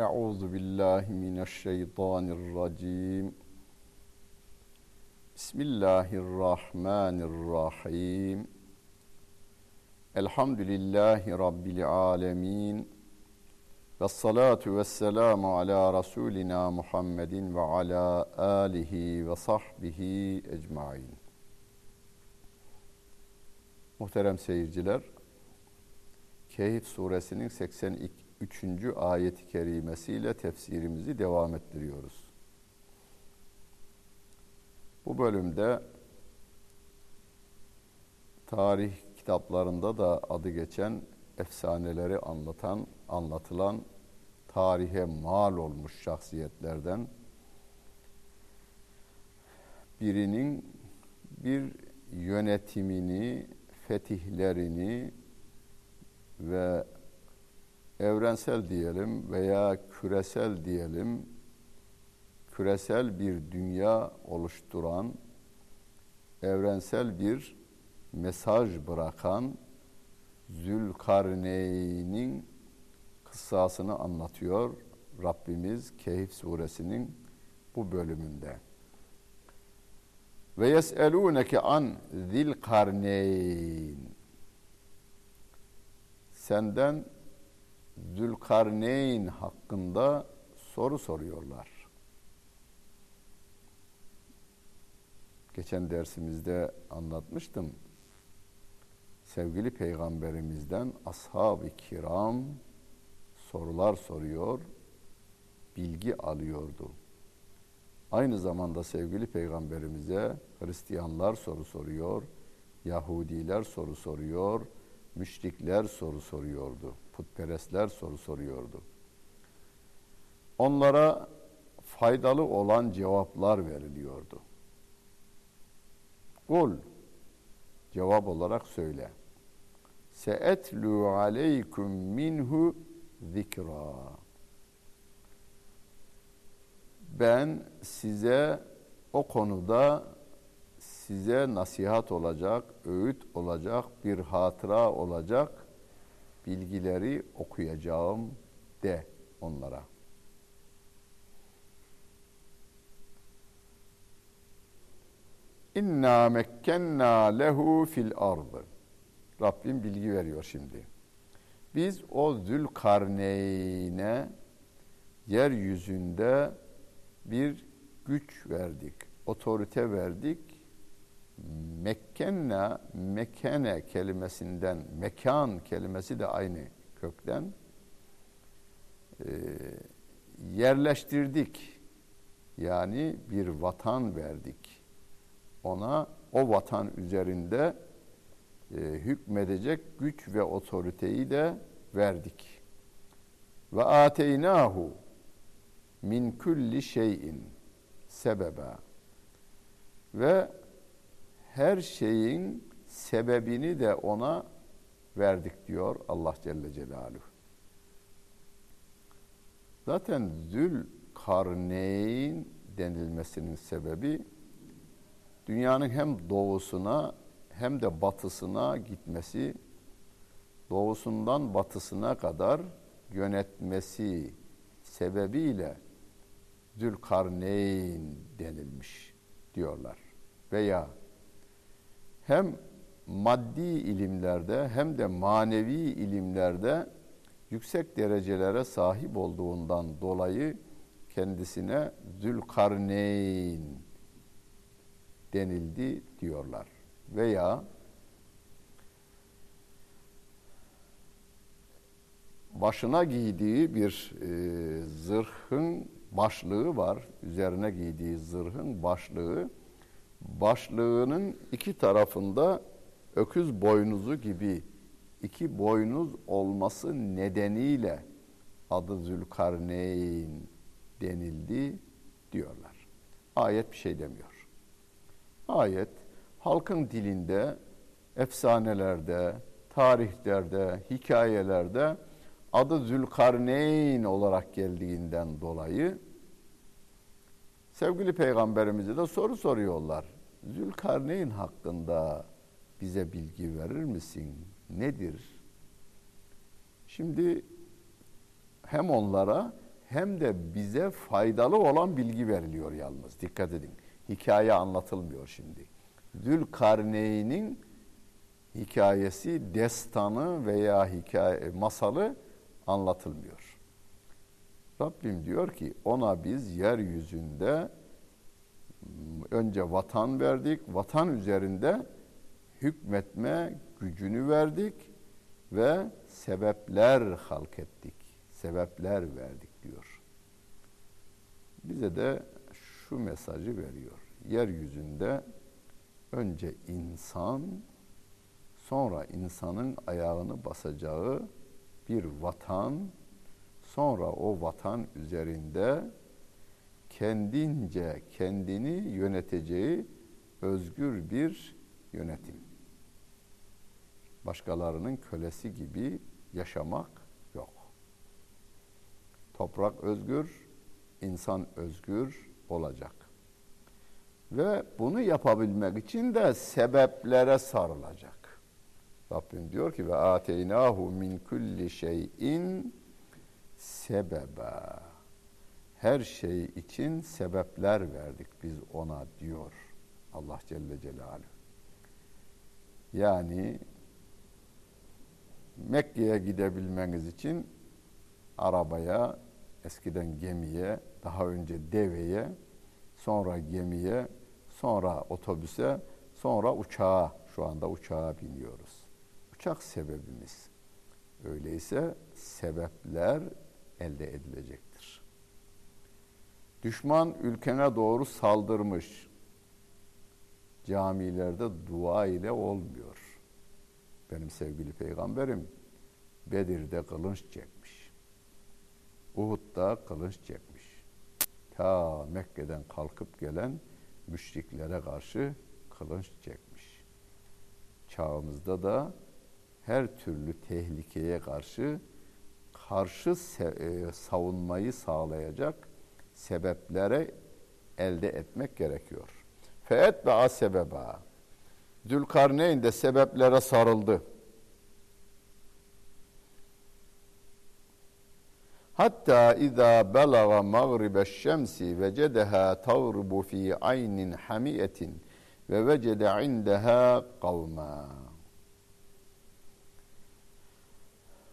Euzu billahi mineşşeytanirracim. Bismillahirrahmanirrahim. Elhamdülillahi rabbil alamin. Ve salatu ve selamu ala Resulina Muhammedin ve ala alihi ve sahbihi ecmain. Muhterem seyirciler, Kehf suresinin 83. ayeti kerimesiyle tefsirimizi devam ettiriyoruz. Bu bölümde tarih kitaplarında da adı geçen efsaneleri anlatan, anlatılan tarihe mal olmuş şahsiyetlerden birinin bir yönetimini, fetihlerini ve evrensel diyelim veya küresel diyelim küresel bir dünya oluşturan evrensel bir mesaj bırakan Zülkarneyn'in kıssasını anlatıyor Rabbimiz Kehf suresinin bu bölümünde. Ve yeselûneke an zil karneyn. Senden Zülkarneyn hakkında soru soruyorlar. Geçen dersimizde anlatmıştım. Sevgili peygamberimizden ashab-ı kiram sorular soruyor, bilgi alıyordu. Aynı zamanda sevgili peygamberimize Hristiyanlar soru soruyor, Yahudiler soru soruyor, müşrikler soru soruyordu, putperestler soru soruyordu. Onlara faydalı olan cevaplar veriliyordu. Kul cevap olarak söyle. Seetlu aleykum minhu zikra. Ben size o konuda size nasihat olacak, öğüt olacak, bir hatıra olacak bilgileri okuyacağım de onlara. İnna mekkenna lehu fil ardı. Rabbim bilgi veriyor şimdi. Biz o Zülkarneyn'e yeryüzünde bir güç verdik, otorite verdik. Mekkenna, mekene kelimesinden, mekan kelimesi de aynı kökten e, yerleştirdik. Yani bir vatan verdik. Ona o vatan üzerinde e, hükmedecek güç ve otoriteyi de verdik. Ve ateynahu min kulli şeyin sebebe ve her şeyin sebebini de ona verdik diyor Allah Celle Celaluhu. Zaten Zül Karneyn denilmesinin sebebi dünyanın hem doğusuna hem de batısına gitmesi, doğusundan batısına kadar yönetmesi sebebiyle Zülkarneyn denilmiş diyorlar. Veya hem maddi ilimlerde hem de manevi ilimlerde yüksek derecelere sahip olduğundan dolayı kendisine Zülkarneyn denildi diyorlar. Veya başına giydiği bir e, zırhın başlığı var. Üzerine giydiği zırhın başlığı. Başlığının iki tarafında öküz boynuzu gibi iki boynuz olması nedeniyle adı Zülkarneyn denildi diyorlar. Ayet bir şey demiyor. Ayet halkın dilinde, efsanelerde, tarihlerde, hikayelerde adı Zülkarneyn olarak geldiğinden dolayı sevgili peygamberimize de soru soruyorlar. Zülkarneyn hakkında bize bilgi verir misin? Nedir? Şimdi hem onlara hem de bize faydalı olan bilgi veriliyor yalnız. Dikkat edin. Hikaye anlatılmıyor şimdi. Zülkarneyn'in hikayesi, destanı veya hikaye, masalı anlatılmıyor. Rabbim diyor ki ona biz yeryüzünde önce vatan verdik, vatan üzerinde hükmetme gücünü verdik ve sebepler halk ettik, sebepler verdik diyor. Bize de şu mesajı veriyor. Yeryüzünde önce insan, sonra insanın ayağını basacağı bir vatan, sonra o vatan üzerinde kendince kendini yöneteceği özgür bir yönetim. Başkalarının kölesi gibi yaşamak yok. Toprak özgür, insan özgür olacak. Ve bunu yapabilmek için de sebeplere sarılacak. Rabbim diyor ki ve ateynahu min kulli şeyin sebeba. Her şey için sebepler verdik biz ona diyor Allah Celle Celaluhu. Yani Mekke'ye gidebilmeniz için arabaya, eskiden gemiye, daha önce deveye, sonra gemiye, sonra otobüse, sonra uçağa, şu anda uçağa biniyoruz. Uçak sebebimiz. Öyleyse sebepler elde edilecektir. Düşman ülkene doğru saldırmış. Camilerde dua ile olmuyor. Benim sevgili peygamberim Bedir'de kılınç çekmiş. Uhud'da kılınç çekmiş. Ta Mekke'den kalkıp gelen müşriklere karşı kılınç çekmiş. Çağımızda da her türlü tehlikeye karşı karşı e, savunmayı sağlayacak sebeplere elde etmek gerekiyor. Feet ve sebeba. Zülkarneyn de sebeplere sarıldı. Hatta izâ belaga mağribe şemsi vecedeha tavrubu fi aynin hamiyetin ve vecede indeha kavma.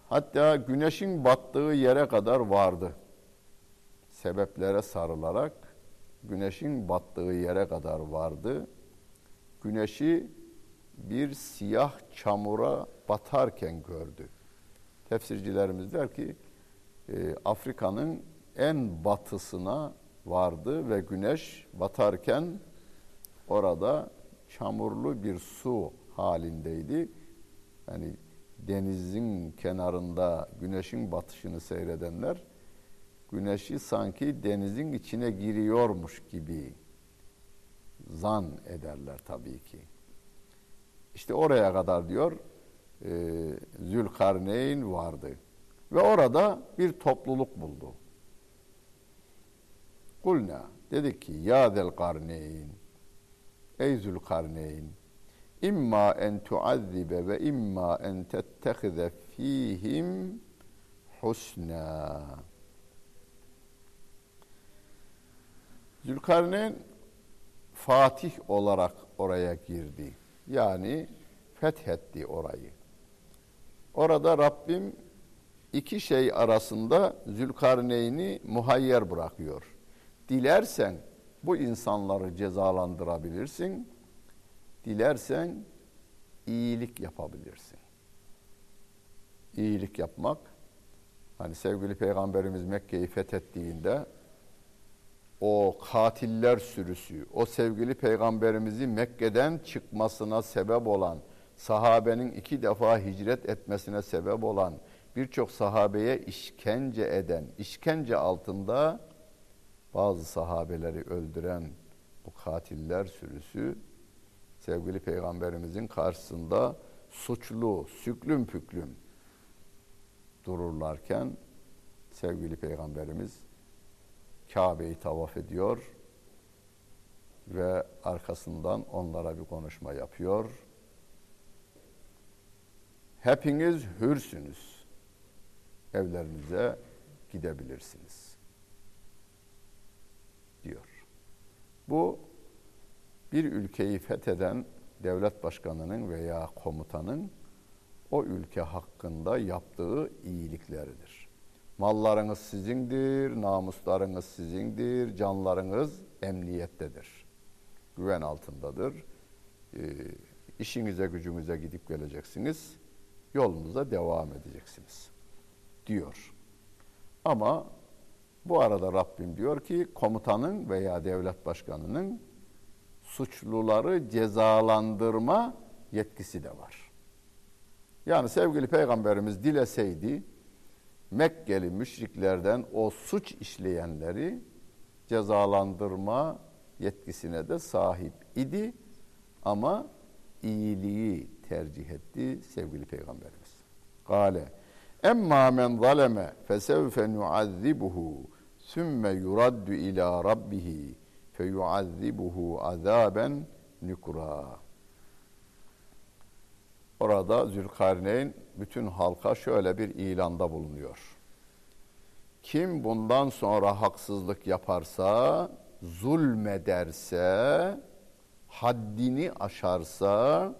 Hatta güneşin battığı yere kadar vardı. Sebeplere sarılarak güneşin battığı yere kadar vardı. Güneşi bir siyah çamura batarken gördü. Tefsircilerimiz der ki e, Afrika'nın en batısına vardı ve güneş batarken orada çamurlu bir su halindeydi. Yani denizin kenarında güneşin batışını seyredenler güneşi sanki denizin içine giriyormuş gibi zan ederler tabii ki. İşte oraya kadar diyor e, Zülkarneyn vardı. Ve orada bir topluluk buldu. Kulna dedik ki ya zel karneyn ey Zülkarneyn imma en tuazzibe ve imma en tettehize fihim husna. Zülkarneyn Fatih olarak oraya girdi. Yani fethetti orayı. Orada Rabbim iki şey arasında Zülkarneyn'i muhayyer bırakıyor. Dilersen bu insanları cezalandırabilirsin. Dilersen iyilik yapabilirsin. İyilik yapmak, hani sevgili Peygamberimiz Mekke'yi fethettiğinde o katiller sürüsü, o sevgili peygamberimizi Mekke'den çıkmasına sebep olan, sahabenin iki defa hicret etmesine sebep olan, birçok sahabeye işkence eden, işkence altında bazı sahabeleri öldüren bu katiller sürüsü sevgili peygamberimizin karşısında suçlu, süklüm püklüm dururlarken sevgili peygamberimiz Kabe'yi tavaf ediyor ve arkasından onlara bir konuşma yapıyor. Hepiniz hürsünüz. Evlerinize gidebilirsiniz. diyor. Bu bir ülkeyi fetheden devlet başkanının veya komutanın o ülke hakkında yaptığı iyilikleridir. Mallarınız sizindir, namuslarınız sizindir, canlarınız emniyettedir. Güven altındadır. E, işinize gücünüze gidip geleceksiniz. Yolunuza devam edeceksiniz. Diyor. Ama bu arada Rabbim diyor ki komutanın veya devlet başkanının suçluları cezalandırma yetkisi de var. Yani sevgili peygamberimiz dileseydi Mekkeli müşriklerden o suç işleyenleri cezalandırma yetkisine de sahip idi ama iyiliği tercih etti sevgili peygamberimiz. Kale emma men zaleme fesevfe nuazzibuhu sümme yuraddu ila rabbihi feyuazzibuhu azaben nukra. Orada Zülkarneyn bütün halka şöyle bir ilanda bulunuyor. Kim bundan sonra haksızlık yaparsa, zulmederse, haddini aşarsa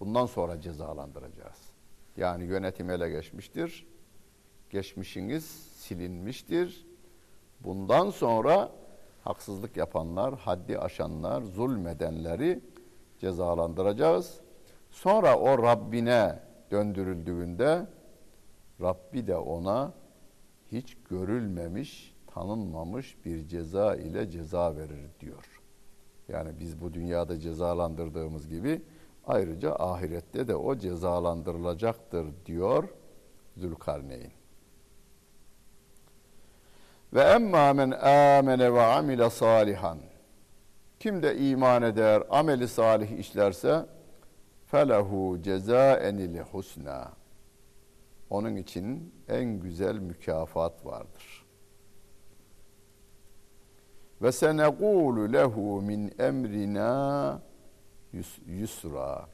bundan sonra cezalandıracağız. Yani yönetim ele geçmiştir. Geçmişiniz silinmiştir. Bundan sonra haksızlık yapanlar, haddi aşanlar, zulmedenleri cezalandıracağız. Sonra o Rabbine döndürüldüğünde Rabbi de ona hiç görülmemiş, tanınmamış bir ceza ile ceza verir diyor. Yani biz bu dünyada cezalandırdığımız gibi ayrıca ahirette de o cezalandırılacaktır diyor Zülkarneyn. Ve emma men amene ve amile salihan. Kim de iman eder, ameli salih işlerse felehu cezaenil husna. Onun için en güzel mükafat vardır. Ve senegulu lehu min emrina yusra.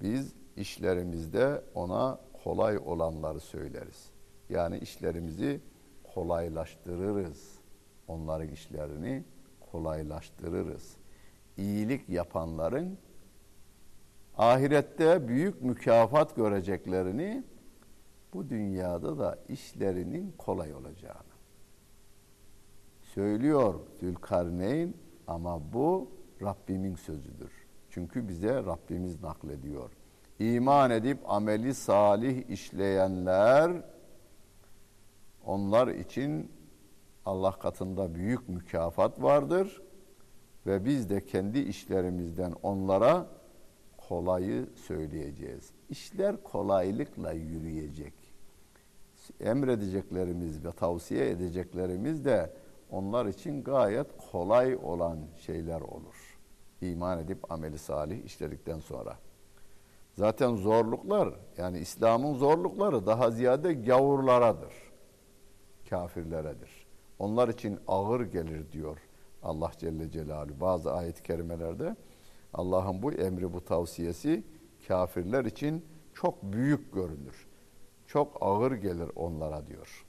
Biz işlerimizde ona kolay olanları söyleriz. Yani işlerimizi kolaylaştırırız. Onların işlerini kolaylaştırırız. İyilik yapanların ahirette büyük mükafat göreceklerini bu dünyada da işlerinin kolay olacağını söylüyor Zülkarneyn ama bu Rabbimin sözüdür. Çünkü bize Rabbimiz naklediyor. İman edip ameli salih işleyenler onlar için Allah katında büyük mükafat vardır ve biz de kendi işlerimizden onlara kolayı söyleyeceğiz. İşler kolaylıkla yürüyecek. Emredeceklerimiz ve tavsiye edeceklerimiz de onlar için gayet kolay olan şeyler olur. İman edip ameli salih işledikten sonra. Zaten zorluklar yani İslam'ın zorlukları daha ziyade gavurlaradır. Kafirleredir. Onlar için ağır gelir diyor Allah Celle Celaluhu. Bazı ayet-i kerimelerde Allah'ın bu emri, bu tavsiyesi kafirler için çok büyük görünür. Çok ağır gelir onlara diyor.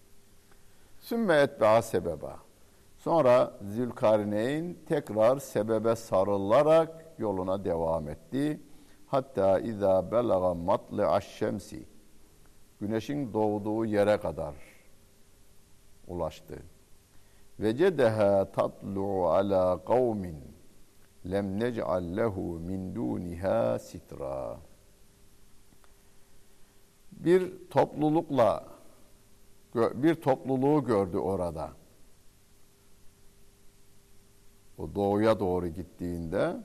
Sümme etbe'a sebeba. Sonra Zülkarneyn tekrar sebebe sarılarak yoluna devam etti. Hatta izâ belaga matli'aş şemsi. Güneşin doğduğu yere kadar ulaştı. Vecedeha tatlu ala kavmin lem nec'al lehu min duniha sitra. Bir toplulukla bir topluluğu gördü orada. O doğuya doğru gittiğinde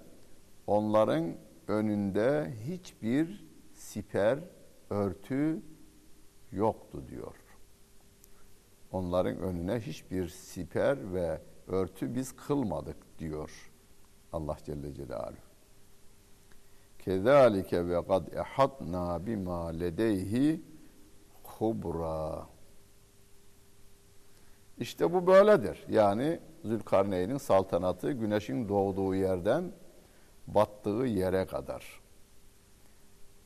onların önünde hiçbir siper, örtü yoktu diyor. Onların önüne hiçbir siper ve örtü biz kılmadık diyor Allah Celle Celaluhu. Kezalike ve kad ehatna bima ledeyhi kubra. İşte bu böyledir. Yani Zülkarneyn'in saltanatı güneşin doğduğu yerden battığı yere kadar.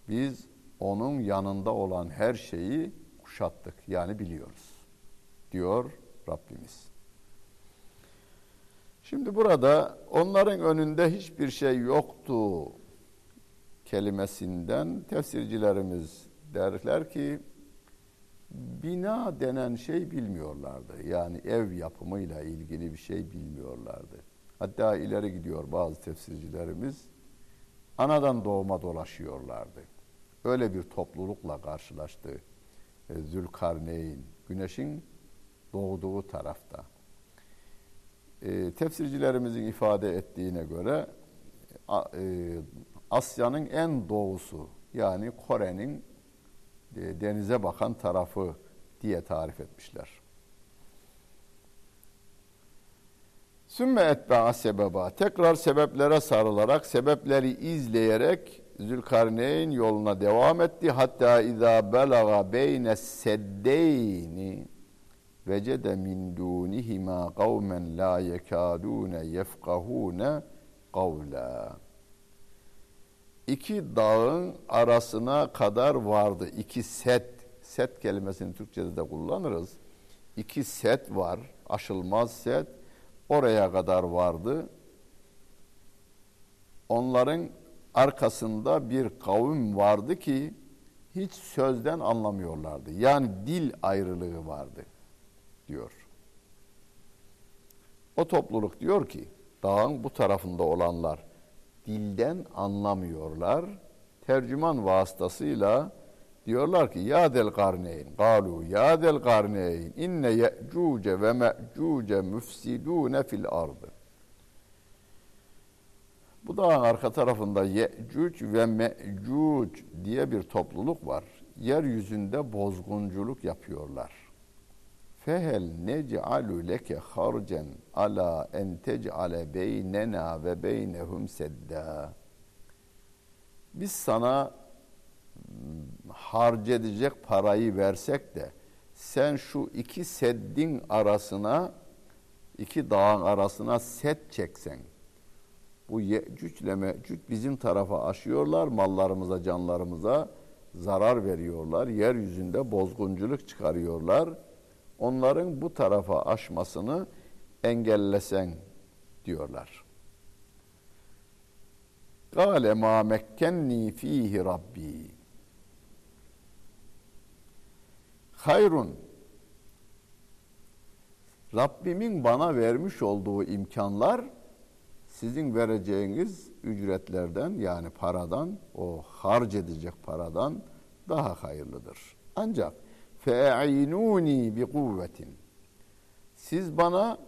Biz onun yanında olan her şeyi kuşattık. Yani biliyoruz. Diyor Rabbimiz. Şimdi burada onların önünde hiçbir şey yoktu kelimesinden tefsircilerimiz derler ki bina denen şey bilmiyorlardı. Yani ev yapımıyla ilgili bir şey bilmiyorlardı. Hatta ileri gidiyor bazı tefsircilerimiz anadan doğma dolaşıyorlardı. Öyle bir toplulukla karşılaştı e, Zülkarneyn, güneşin doğduğu tarafta. E, tefsircilerimizin ifade ettiğine göre e, Asya'nın en doğusu yani Kore'nin e, denize bakan tarafı diye tarif etmişler. Sümme etba'a sebeba. Tekrar sebeplere sarılarak, sebepleri izleyerek Zülkarneyn yoluna devam etti. Hatta izâ belaga beyne seddeyni vecede min dunihima kavmen la yekâdûne yefkahûne kavlâ iki dağın arasına kadar vardı. İki set, set kelimesini Türkçe'de de kullanırız. İki set var, aşılmaz set. Oraya kadar vardı. Onların arkasında bir kavim vardı ki hiç sözden anlamıyorlardı. Yani dil ayrılığı vardı diyor. O topluluk diyor ki dağın bu tarafında olanlar dilden anlamıyorlar. Tercüman vasıtasıyla diyorlar ki ya del karneyn galu ya del karneyn inne ye'cuce ve me'cuce müfsidune fil ardı. Bu dağın arka tarafında Ye'cuc ve Me'cuc diye bir topluluk var. Yeryüzünde bozgunculuk yapıyorlar. Fehel nec'alu leke harcen ala en tec'ale beynena ve beynehum sedda. Biz sana harc edecek parayı versek de sen şu iki seddin arasına iki dağın arasına set çeksen bu Yecüc ile Mecüc bizim tarafa aşıyorlar mallarımıza canlarımıza zarar veriyorlar yeryüzünde bozgunculuk çıkarıyorlar onların bu tarafa aşmasını engellesen diyorlar. Kale ma mekkenni fihi rabbi. Hayrun. Rabbimin bana vermiş olduğu imkanlar sizin vereceğiniz ücretlerden yani paradan o harc edecek paradan daha hayırlıdır. Ancak fe'inuni bi kuvvetin. Siz bana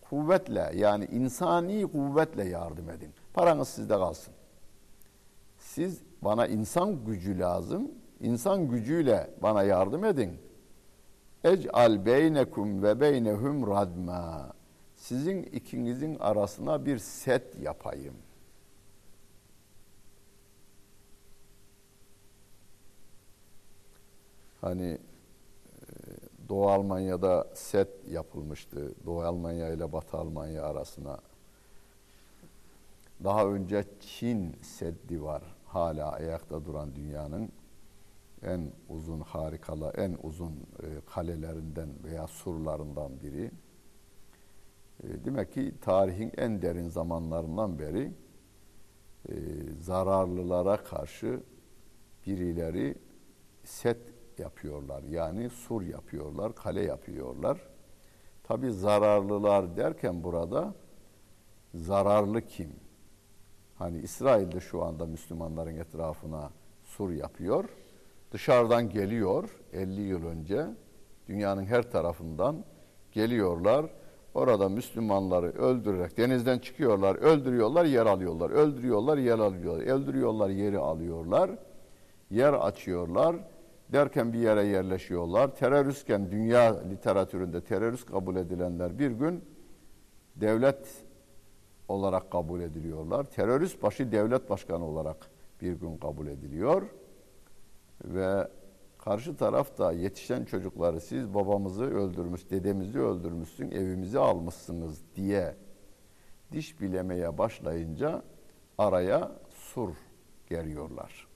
kuvvetle yani insani kuvvetle yardım edin. Paranız sizde kalsın. Siz bana insan gücü lazım. İnsan gücüyle bana yardım edin. Ec'al beynekum ve beynehum radma. Sizin ikinizin arasına bir set yapayım. Hani Doğu Almanya'da set yapılmıştı. Doğu Almanya ile Batı Almanya arasına. Daha önce Çin Seddi var. Hala ayakta duran dünyanın en uzun harikalı, en uzun e, kalelerinden veya surlarından biri. E, demek ki tarihin en derin zamanlarından beri e, zararlılara karşı birileri set yapıyorlar. Yani sur yapıyorlar, kale yapıyorlar. Tabi zararlılar derken burada zararlı kim? Hani İsrail'de şu anda Müslümanların etrafına sur yapıyor. Dışarıdan geliyor 50 yıl önce dünyanın her tarafından geliyorlar. Orada Müslümanları öldürerek denizden çıkıyorlar, öldürüyorlar, yer alıyorlar. Öldürüyorlar, yer alıyorlar. Öldürüyorlar, yeri alıyorlar. Yer açıyorlar derken bir yere yerleşiyorlar. Teröristken dünya literatüründe terörist kabul edilenler bir gün devlet olarak kabul ediliyorlar. Terörist başı devlet başkanı olarak bir gün kabul ediliyor. Ve karşı taraf da yetişen çocukları siz babamızı öldürmüş, dedemizi öldürmüşsün, evimizi almışsınız diye diş bilemeye başlayınca araya sur geriyorlar.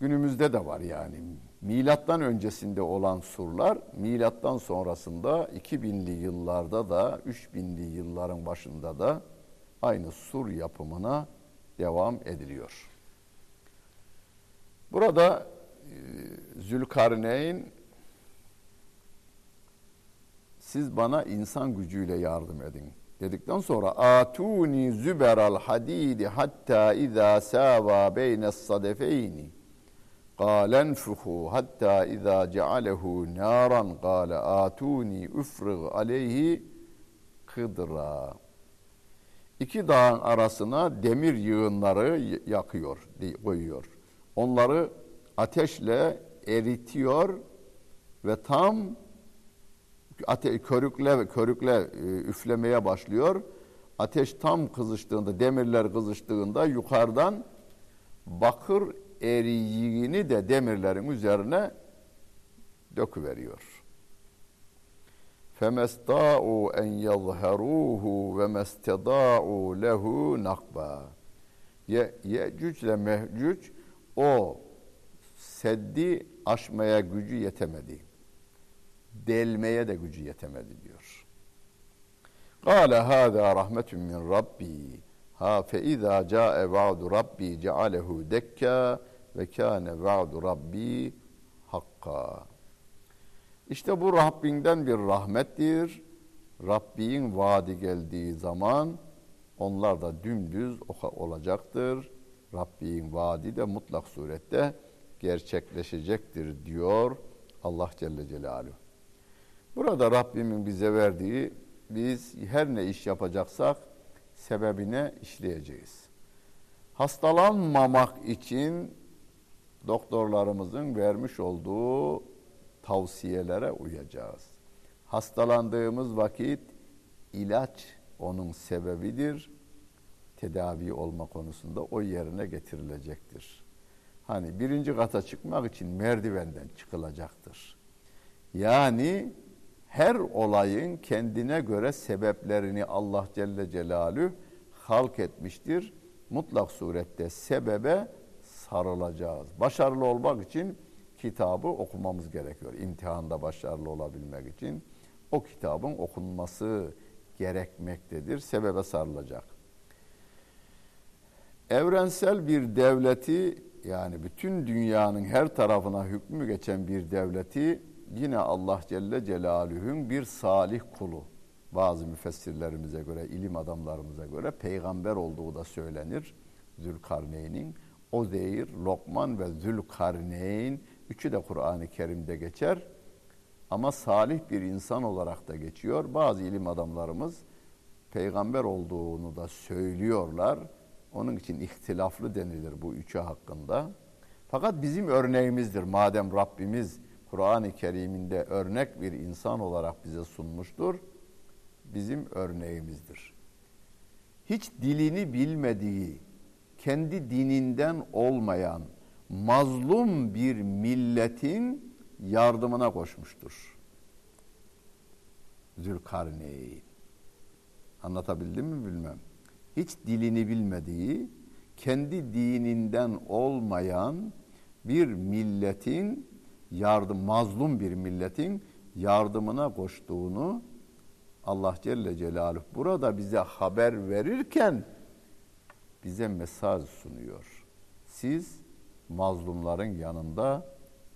Günümüzde de var yani. Milattan öncesinde olan surlar, milattan sonrasında 2000'li yıllarda da, 3000'li yılların başında da aynı sur yapımına devam ediliyor. Burada e, Zülkarneyn siz bana insan gücüyle yardım edin dedikten sonra atuni züberal hadidi hatta iza sava beynes sadefeyni قال انفخوا حتى إذا جعله نارا قال آتوني أفرغ عليه kıdra. İki dağın arasına demir yığınları yakıyor, koyuyor. Onları ateşle eritiyor ve tam ate körükle körükle e, üflemeye başlıyor. Ateş tam kızıştığında, demirler kızıştığında yukarıdan bakır eriyiğini de demirlerin üzerine döküveriyor. فَمَسْتَاءُوا اَنْ يَظْهَرُوهُ وَمَسْتَدَاءُوا لَهُ نَقْبًا Yecüc ile Mehcüc o seddi aşmaya gücü yetemedi. Delmeye de gücü yetemedi diyor. قَالَ هَذَا رَحْمَةٌ مِّنْ رَبِّي Ha fe izâ câe va'du rabbi cealehu dekka ve kâne va'du rabbi hakka. İşte bu Rabbinden bir rahmettir. Rabbin vaadi geldiği zaman onlar da dümdüz olacaktır. Rabbin vaadi de mutlak surette gerçekleşecektir diyor Allah Celle Celaluhu. Burada Rabbimin bize verdiği biz her ne iş yapacaksak sebebine işleyeceğiz. Hastalanmamak için doktorlarımızın vermiş olduğu tavsiyelere uyacağız. Hastalandığımız vakit ilaç onun sebebidir. Tedavi olma konusunda o yerine getirilecektir. Hani birinci kata çıkmak için merdivenden çıkılacaktır. Yani her olayın kendine göre sebeplerini Allah Celle Celalü halk etmiştir. Mutlak surette sebebe sarılacağız. Başarılı olmak için kitabı okumamız gerekiyor. İmtihanda başarılı olabilmek için o kitabın okunması gerekmektedir. Sebebe sarılacak. Evrensel bir devleti yani bütün dünyanın her tarafına hükmü geçen bir devleti yine Allah Celle Celaluhu'nun bir salih kulu. Bazı müfessirlerimize göre, ilim adamlarımıza göre peygamber olduğu da söylenir. Zülkarneyn'in. Ozeyr, Lokman ve Zülkarneyn üçü de Kur'an-ı Kerim'de geçer. Ama salih bir insan olarak da geçiyor. Bazı ilim adamlarımız peygamber olduğunu da söylüyorlar. Onun için ihtilaflı denilir bu üçü hakkında. Fakat bizim örneğimizdir. Madem Rabbimiz Kur'an-ı Kerim'inde örnek bir insan olarak bize sunmuştur. Bizim örneğimizdir. Hiç dilini bilmediği, kendi dininden olmayan mazlum bir milletin yardımına koşmuştur. Zülkarneyn. Anlatabildim mi bilmem. Hiç dilini bilmediği, kendi dininden olmayan bir milletin yardım mazlum bir milletin yardımına koştuğunu Allah Celle Celaluhu burada bize haber verirken bize mesaj sunuyor. Siz mazlumların yanında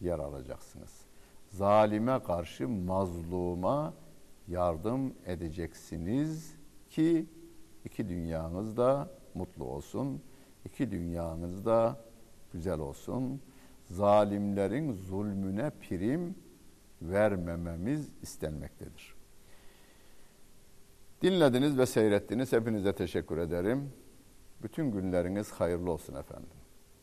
yer alacaksınız. Zalime karşı mazluma yardım edeceksiniz ki iki dünyanız da mutlu olsun. iki dünyanız da güzel olsun zalimlerin zulmüne prim vermememiz istenmektedir. Dinlediniz ve seyrettiniz. Hepinize teşekkür ederim. Bütün günleriniz hayırlı olsun efendim.